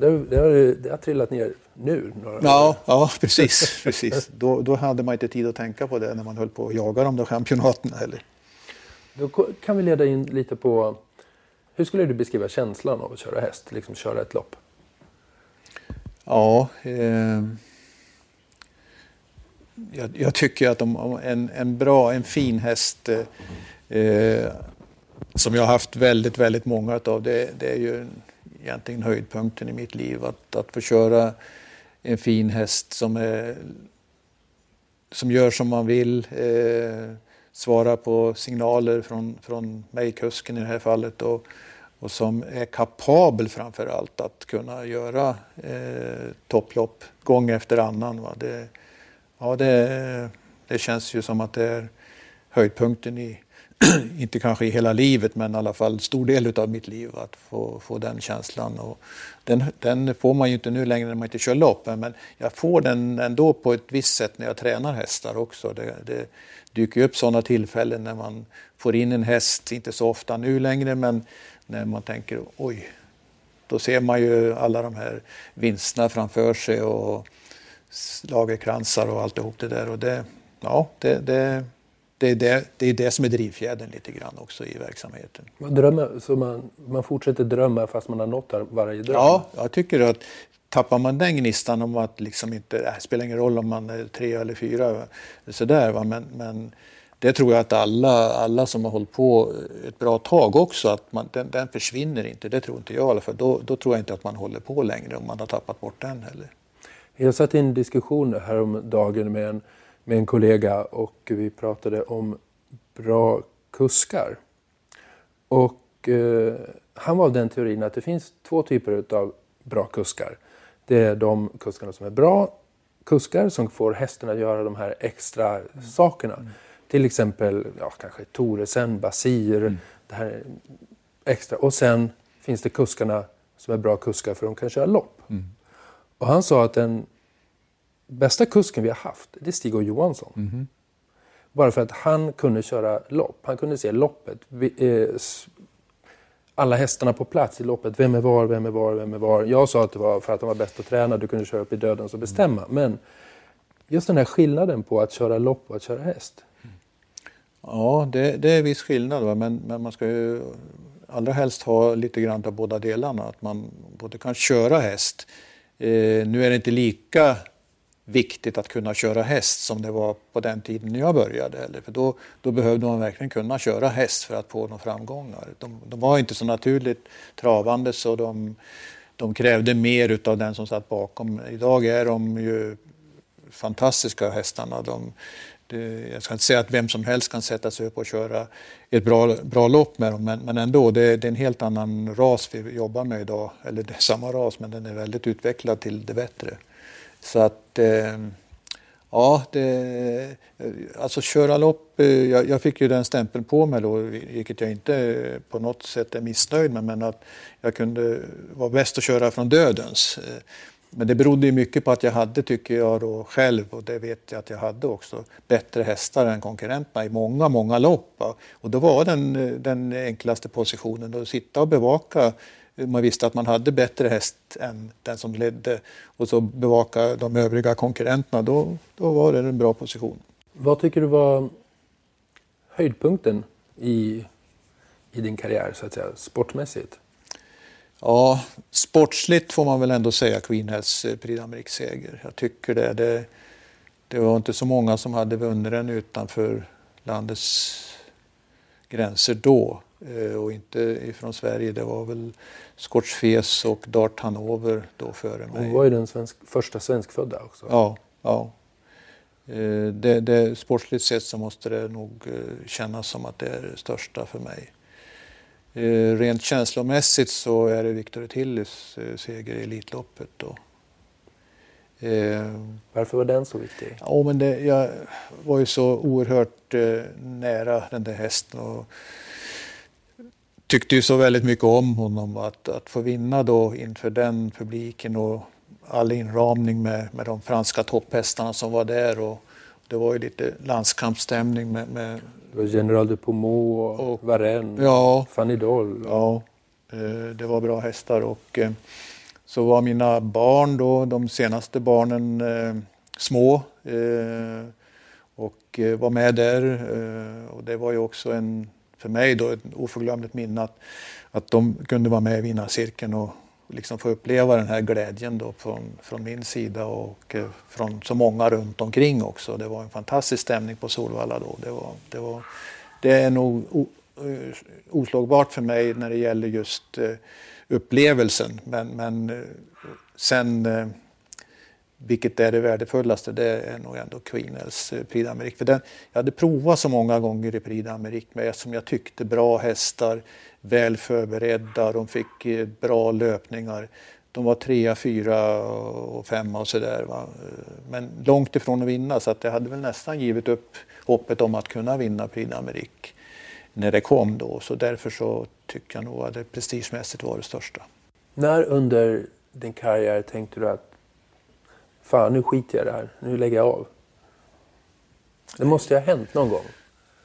D: det, det, har, det har trillat ner nu.
E: ja, ja, precis. precis. Då, då hade man inte tid att tänka på det när man höll på att jaga de där championaten heller.
D: Då kan vi leda in lite på hur skulle du beskriva känslan av att köra häst, liksom köra ett lopp?
E: Ja, eh, jag, jag, tycker att om, en, en bra, en fin häst eh, som jag har haft väldigt, väldigt många av, det, det är ju egentligen höjdpunkten i mitt liv. Att, att få köra en fin häst som, är, som gör som man vill, eh, svara på signaler från, från mig, kusken i det här fallet. Och, och som är kapabel framför allt att kunna göra eh, topplopp gång efter annan. Va? Det, ja, det, det känns ju som att det är höjdpunkten i, inte kanske i hela livet, men i alla fall stor del av mitt liv att få, få den känslan. Och den, den får man ju inte nu längre när man inte kör lopp, men jag får den ändå på ett visst sätt när jag tränar hästar också. Det, det dyker upp sådana tillfällen när man får in en häst, inte så ofta nu längre, men när man tänker oj, då ser man ju alla de här vinsterna framför sig och lagerkransar och alltihop det där. Och det, ja, det, det det är det, det är det som är drivfjädern lite grann också i verksamheten.
D: Man, drömmer, så man, man fortsätter drömma fast man har nått varje dröm?
E: Ja, jag tycker att tappar man den gnistan om att liksom inte, det spelar ingen roll om man är tre eller fyra, sådär, va? Men, men det tror jag att alla, alla som har hållit på ett bra tag också, att man, den, den försvinner inte. Det tror inte jag i alla fall. Då, då tror jag inte att man håller på längre om man har tappat bort den heller.
D: Jag satt i en diskussion häromdagen med en med en kollega och vi pratade om bra kuskar. Och eh, han var av den teorin att det finns två typer av bra kuskar. Det är de kuskarna som är bra kuskar som får hästen att göra de här extra mm. sakerna. Mm. Till exempel ja, kanske Toresen, Basir, mm. det här extra. Och sen finns det kuskarna som är bra kuskar för de kan köra lopp. Mm. Och han sa att en bästa kusken vi har haft, det är Stig och Johansson. Mm. Bara för att han kunde köra lopp. Han kunde se loppet. Eh, alla hästarna på plats i loppet. Vem är var, vem är var, vem är var. Jag sa att det var för att han var bäst att träna. Du kunde köra upp i döden och bestämma. Mm. Men just den här skillnaden på att köra lopp och att köra häst.
E: Ja, det, det är viss skillnad. Va? Men, men man ska ju allra helst ha lite grann av båda delarna. Att man både kan köra häst. Eh, nu är det inte lika viktigt att kunna köra häst som det var på den tiden när jag började. Eller? För då, då behövde man verkligen kunna köra häst för att få några framgångar. De, de var inte så naturligt travande så de, de krävde mer av den som satt bakom. Idag är de ju fantastiska hästarna. De, det, jag ska inte säga att vem som helst kan sätta sig upp och köra ett bra, bra lopp med dem, men, men ändå, det, det, är en helt annan ras vi jobbar med idag. Eller det är samma ras, men den är väldigt utvecklad till det bättre. Så att, eh, ja, det, alltså köra lopp, eh, jag, jag, fick ju den stämpeln på mig då, vilket jag inte eh, på något sätt är missnöjd med, men att jag kunde vara bäst att köra från dödens. Eh, men det berodde ju mycket på att jag hade, tycker jag då själv, och det vet jag att jag hade också, bättre hästar än konkurrenterna i många, många lopp. Och då var den, den enklaste positionen att sitta och bevaka. Man visste att man hade bättre häst än den som ledde och så bevaka de övriga konkurrenterna. Då, då var det en bra position.
D: Vad tycker du var höjdpunkten i, i din karriär, så att säga, sportmässigt?
E: Ja, sportsligt får man väl ändå säga Queen Hells eh, Prix d'Amérique-seger. Jag tycker det, det. Det var inte så många som hade vunnit den utanför landets gränser då. Eh, och inte ifrån Sverige. Det var väl Scotch och Dart Hanover då före mig.
D: Hon var ju den svensk, första svenskfödda också.
E: Ja, ja. Eh, det, det, sportsligt sett så måste det nog kännas som att det är det största för mig. Eh, rent känslomässigt så är det Victor Tillys eh, seger i Elitloppet. Då.
D: Eh, Varför var den så viktig?
E: Ja, men det, jag var ju så oerhört nära den där hästen och tyckte ju så väldigt mycket om honom. Att, att få vinna då inför den publiken och all inramning med, med de franska topphästarna som var där. Och det var ju lite landskampsstämning med, med
D: det var General de Pommeau och, och Varenne, ja, Doll.
E: Ja, eh, det var bra hästar och eh, så var mina barn då, de senaste barnen, eh, små och var med där. Och det var ju också en, för mig då, ett oförglömligt minne att, att de kunde vara med i vinnarcirkeln och liksom få uppleva den här glädjen då från, från min sida och eh, från så många runt omkring också. Det var en fantastisk stämning på Solvalla då. Det, var, det, var, det är nog o, eh, oslagbart för mig när det gäller just eh, upplevelsen. Men, men sen, vilket är det värdefullaste, det är nog ändå Queenels eh, Prix d'Amérique. För den, jag hade provat så många gånger i Prix d'Amérique med som jag tyckte bra hästar väl förberedda, de fick eh, bra löpningar. De var trea, fyra och femma och sådär. Men långt ifrån att vinna så att jag hade väl nästan givit upp hoppet om att kunna vinna Prix d'Amérique när det kom då. Så därför så tycker jag nog att det prestigemässigt var det största.
D: När under din karriär tänkte du att fan nu skiter jag i det här, nu lägger jag av? Det måste ju ha hänt någon gång?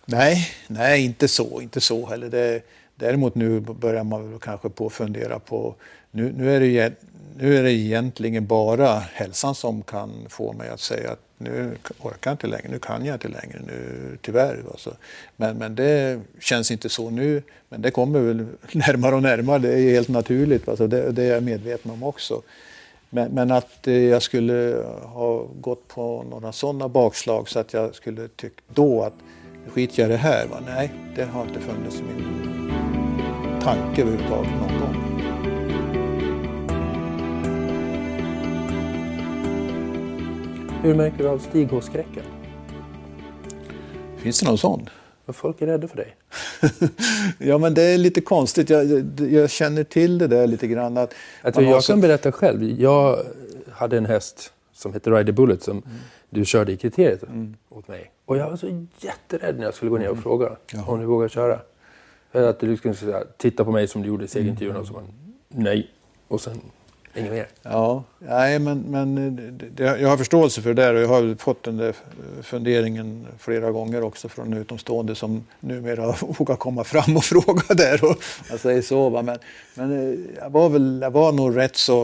E: Nej, nej inte så, inte så heller. Det, Däremot nu börjar man väl kanske på att fundera på, nu, nu, är det, nu är det egentligen bara hälsan som kan få mig att säga att nu orkar jag inte längre, nu kan jag inte längre, nu, tyvärr. Alltså. Men, men det känns inte så nu, men det kommer väl närmare och närmare, det är helt naturligt, alltså det, det är jag medveten om också. Men, men, att eh, jag skulle ha gått på några sådana bakslag så att jag skulle tyckt då att skit jag det här, va? nej, det har inte funnits i min tanke överhuvudtaget någon gång.
D: Hur märker du av stighåskräcken?
E: Finns det någon sån?
D: Folk är rädda för dig.
E: ja, men det är lite konstigt. Jag, jag känner till det där lite grann. Att
D: jag, jag så... kan berätta själv. Jag hade en häst som hette Rider Bullet som mm. du körde i kriteriet mm. åt mig. Och jag var så jätterädd när jag skulle gå ner och mm. fråga mm. om du vågar köra. Att du skulle säga, titta på mig som du gjorde i segerintervjun och så bara, nej. Och sen inget mer.
E: Ja, nej, men, men eh, det, jag har förståelse för det där och jag har fått den där funderingen flera gånger också från utomstående som numera vågar komma fram och fråga där. Och alltså, jag säger så, va? men, men eh, jag var väl, jag var nog rätt så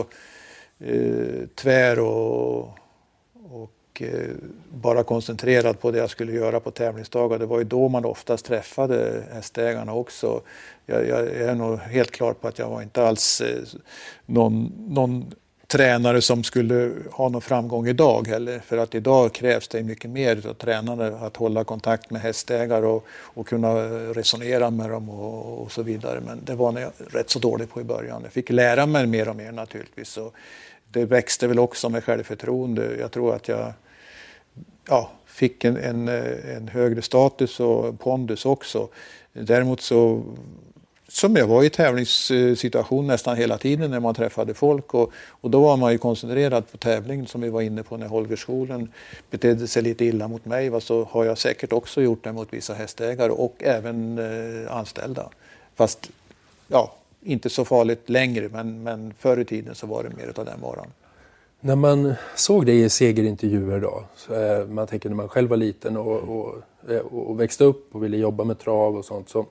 E: eh, tvär och och och eh, bara koncentrerad på det jag skulle göra på tävlingsdagar. Det var ju då man oftast träffade hästägarna också. Jag, jag är nog helt klar på att jag var inte alls eh, någon, någon tränare som skulle ha någon framgång idag heller. För att idag krävs det mycket mer av tränare att hålla kontakt med hästägare och, och kunna resonera med dem och, och, så vidare. Men det var jag rätt så dålig på i början. Jag fick lära mig mer och mer naturligtvis. Så det växte väl också med självförtroende. Jag tror att jag ja, fick en, en, eh, en högre status och pondus också. Däremot så som jag var i tävlingssituation nästan hela tiden när man träffade folk och, och då var man ju koncentrerad på tävlingen som vi var inne på när Holgerskolan betedde sig lite illa mot mig. Va, så har jag säkert också gjort det mot vissa hästägare och även eh, anställda. Fast ja, inte så farligt längre men, men förr i tiden så var det mer av den varan.
D: När man såg dig i segerintervjuer då, så, eh, man tänker när man själv var liten och, och, eh, och, växte upp och ville jobba med trav och sånt, så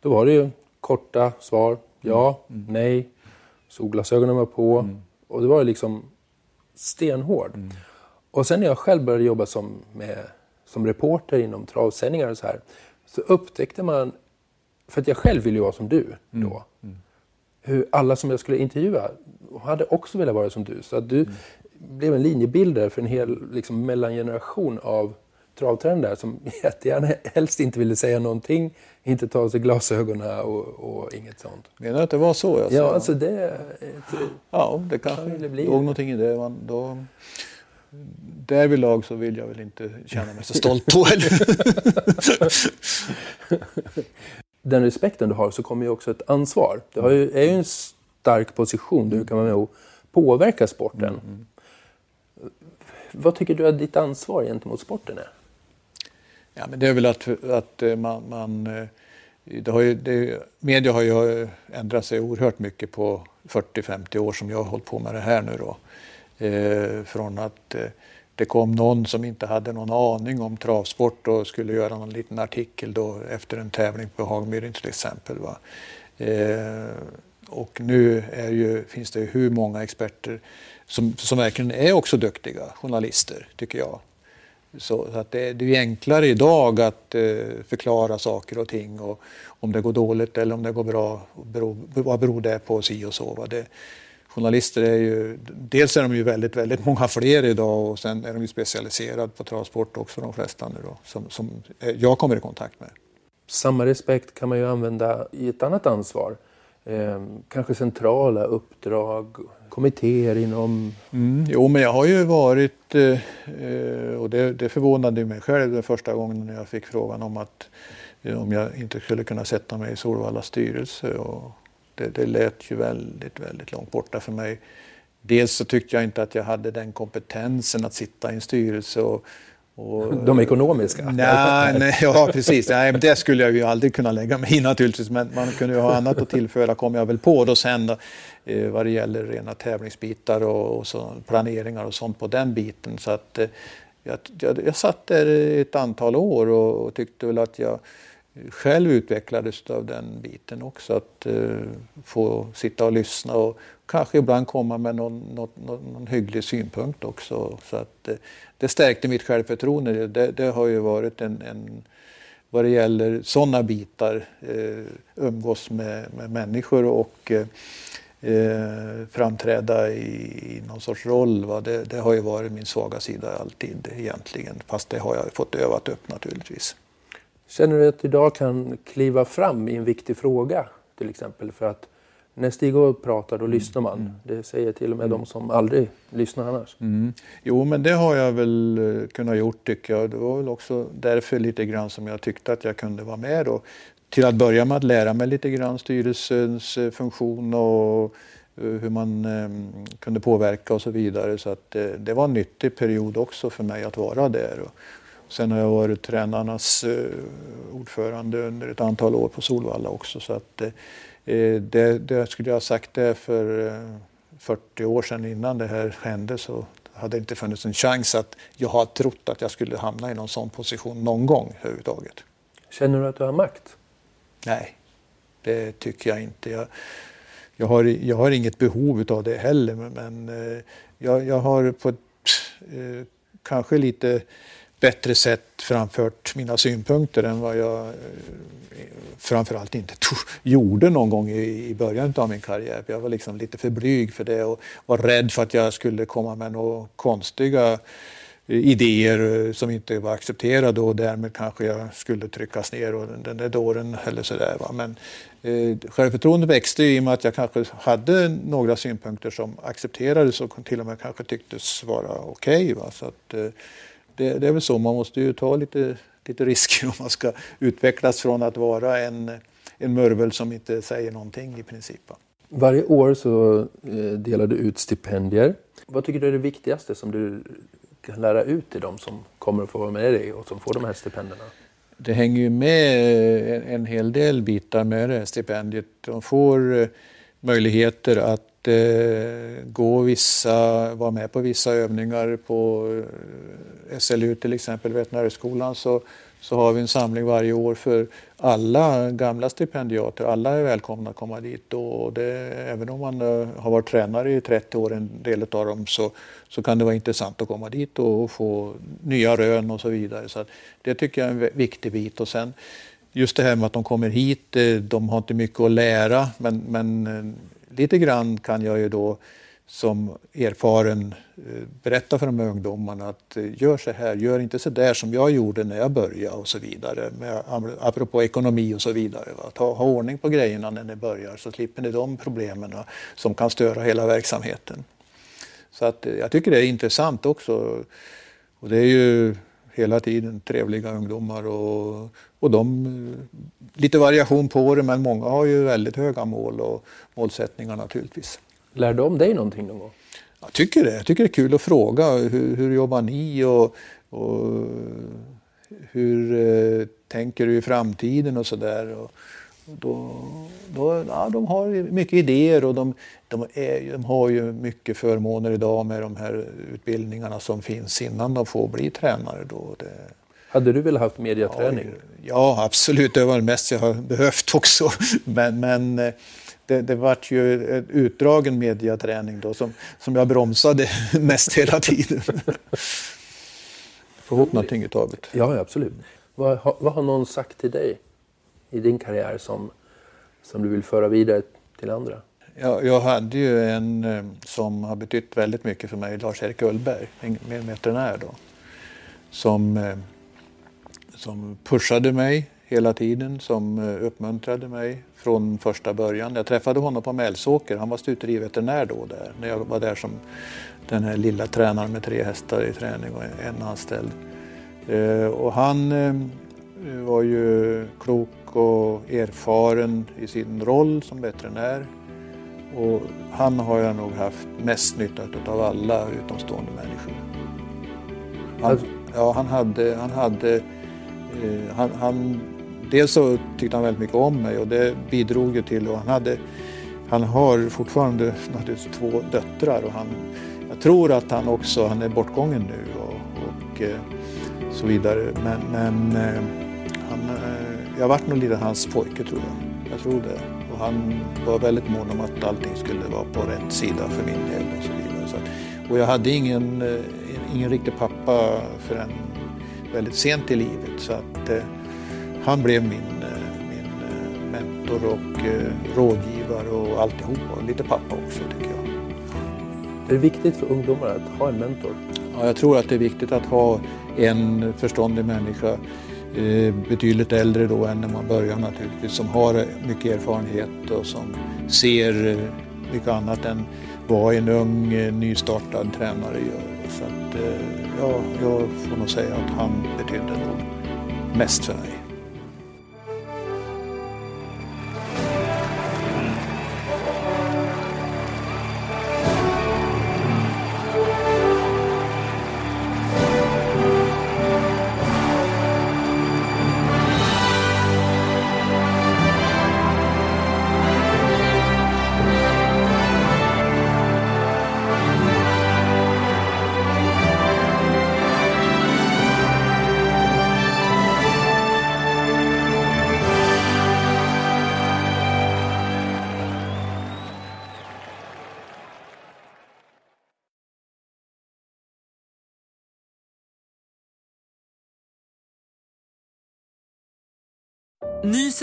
D: då var det ju korta svar. Ja, mm. mm. nej. Solglasögonen var på. Mm. Och det var liksom stenhård. Mm. Och sen när jag själv började jobba som, med, som reporter inom travsändningar och så här. Så upptäckte man, för att jag själv ville ju vara som du mm. då. Mm. Hur alla som jag skulle intervjua hade också velat vara som du. Så att du blev en linjebildare för en hel liksom, mellangeneration av travtränare som jättegärna helst inte ville säga någonting, inte ta av sig glasögonen och, och inget sånt.
E: Menar du att det var så?
D: Alltså? Ja, alltså det...
E: ja, det kanske kan låg någonting i det. Man, då, därvidlag så vill jag väl inte känna mig så stolt på
D: Den respekten du har så kommer ju också ett ansvar. Du har ju, är ju en stark position, du kan vara med och påverka sporten. Mm. mm. Vad tycker du att ditt ansvar gentemot sporten är?
E: Ja, men det är väl att, att eh, man, man eh, det har ju, det, media har ju ändrat sig oerhört mycket på 40-50 år som jag har hållit på med det här nu då. Eh, från att eh, det kom någon som inte hade någon aning om travsport och skulle göra någon liten artikel då efter en tävling på Hagmyren till exempel. Va? Eh, och nu är ju, finns det hur många experter som, som verkligen är också duktiga journalister, tycker jag. Så, så att det, det, är enklare idag att eh, förklara saker och ting och om det går dåligt eller om det går bra, beror, vad beror det på si och så. Det, journalister är ju, dels är de ju väldigt, väldigt många fler idag och sen är de ju specialiserade på travsport också de flesta nu då, som, som jag kommer i kontakt med.
D: Samma respekt kan man ju använda i ett annat ansvar. Eh, kanske centrala uppdrag, kommittéer inom...
E: Mm, jo, men jag har ju varit, eh, eh, och det, det förvånade mig själv den första gången när jag fick frågan om att eh, om jag inte skulle kunna sätta mig i Solvallas styrelse. Och det, det lät ju väldigt, väldigt långt borta för mig. Dels så tyckte jag inte att jag hade den kompetensen att sitta i en styrelse och
D: och, de ekonomiska?
E: Nej, nej, ja, precis. Nej, det skulle jag ju aldrig kunna lägga mig i naturligtvis. Men man kunde ju ha annat att tillföra, kom jag väl på då sen då, eh, vad det gäller rena tävlingsbitar och, och så, planeringar och sånt på den biten. Så att eh, jag, jag, jag satt där ett antal år och, och tyckte väl att jag själv utvecklades av den biten också. Att eh, få sitta och lyssna och kanske ibland komma med någon, någon, någon hygglig synpunkt också. Så att, eh, det stärkte mitt självförtroende. Det, det har ju varit en, en vad det gäller sådana bitar, eh, umgås med, med människor och eh, eh, framträda i, i någon sorts roll. Va? Det, det, har ju varit min svaga sida alltid egentligen. Fast det har jag fått övat upp naturligtvis.
D: Känner du att du idag kan kliva fram i en viktig fråga till exempel? För att när Stig pratar då mm. lyssnar man. Mm. Det säger till och med mm. de som aldrig lyssnar annars.
E: Mm. Jo, men det har jag väl eh, kunnat gjort tycker jag. Det var väl också därför lite grann som jag tyckte att jag kunde vara med då. Till att börja med att lära mig lite grann styrelsens eh, funktion och eh, hur man kunde påverka och så vidare. Så att det var en nyttig period också för mig att vara där. Sen har jag varit tränarnas ordförande under ett antal år på Solvalla också. Så att Eh, det, det skulle jag ha sagt det för 40 eh, år sedan innan det här hände så hade det inte funnits en chans att jag har trott att jag skulle hamna i någon sån position någon gång överhuvudtaget.
D: Känner du att du har makt?
E: Nej, det tycker jag inte. Jag, jag, har, jag har inget behov av det heller men, eh, jag, jag har på ett eh, kanske lite bättre sätt framfört mina synpunkter än vad jag eh, framförallt inte gjorde någon gång i, början av min karriär. Jag var liksom lite för blyg för det och var rädd för att jag skulle komma med några konstiga eh, idéer eh, som inte var accepterade och därmed kanske jag skulle tryckas ner och den där dåren eller sådär. Men eh, självförtroendet växte i och med att jag kanske hade några synpunkter som accepterades och till och med kanske tycktes vara okej. Okay, så att, eh, det, det är väl så, man måste ju ta lite, lite risker om man ska utvecklas från att vara en, en murvel som inte säger någonting i princip.
D: Varje år så eh, delar du ut stipendier. Vad tycker du är det viktigaste som du kan lära ut till dem som kommer att få vara med dig och som får de här stipendierna?
E: Det hänger ju med en hel del bitar med det här stipendiet. De får eh, möjligheter att eh, gå vissa, vara med på vissa övningar på eh, SLU till exempel, Veterinärhögskolan, så så har vi en samling varje år för alla gamla stipendiater. Alla är välkomna att komma dit. Och det, även om man eh, har varit tränare i 30 år, en del av dem, så, så kan det vara intressant att komma dit och få nya rön och så vidare. Så det tycker jag är en viktig bit. Och sen just det här med att de kommer hit, eh, de har inte mycket att lära, men, men eh, lite grann kan jag ju då som erfaren eh, berätta för de här ungdomarna att eh, gör så här, gör inte så där som jag gjorde när jag började och så vidare. Med, apropå ekonomi och så vidare. Va? Ta, ha ordning på grejerna när ni börjar så slipper ni de problemen som kan störa hela verksamheten. Så att, eh, jag tycker det är intressant också. Och det är ju hela tiden trevliga ungdomar och, och de, lite variation på det men många har ju väldigt höga mål och målsättningar naturligtvis.
D: Lär de dig någonting någon gång?
E: Jag tycker det. Jag tycker det är kul att fråga. Hur, hur jobbar ni? Och, och hur eh, tänker du i framtiden och sådär? Då, då, ja, de har mycket idéer och de, de, är, de, har ju mycket förmåner idag med de här utbildningarna som finns innan de får bli tränare. Då. Det,
D: hade du velat haft mediaträning?
E: Ja, ja, absolut. Det var det mest jag har behövt också. Men, men eh, det, det vart ju en utdragen mediaträning då som, som jag bromsade mest hela tiden. Få ihop någonting utav det.
D: Ja, absolut. Vad, vad har någon sagt till dig i din karriär som, som du vill föra vidare till andra?
E: Jag, jag hade ju en eh, som har betytt väldigt mycket för mig, Lars-Erik Ullberg, min veterinär då. Som, eh, som pushade mig hela tiden som eh, uppmuntrade mig från första början. Jag träffade honom på Mälsåker, han var stuteriveterinär då där, när jag var där som den här lilla tränaren med tre hästar i träning och en anställd. Och han var ju klok och erfaren i sin roll som veterinär. Och han har jag nog haft mest nytta av alla utomstående människor. Han, alltså- ja, han hade, han hade han, han dels så tyckte han väldigt mycket om mig och det bidrog ju till och han hade han har fortfarande naturligtvis två döttrar och han, jag tror att han också, han är bortgången nu och, och eh, så vidare. Men, men eh, han, eh, jag vart nog lite hans pojke tror jag. Jag tror det. Och han var väldigt mån om att allting skulle vara på rätt sida för min del och så vidare. Så att, och jag hade ingen, ingen riktig pappa förrän väldigt sent i livet. Så att, han blev min, eh, min eh, mentor och eh, rådgivare och alltihop. Och lite pappa också tycker jag.
D: Är det viktigt för ungdomar att ha en mentor?
E: Ja, jag tror att det är viktigt att ha en förståndig människa Eh, betydligt äldre då än när man börjar naturligtvis, som har eh, mycket erfarenhet och som ser eh, mycket annat än vad en ung nystartad tränare gör. Så att, ja, jag får nog säga att han betydde nog mest för mig.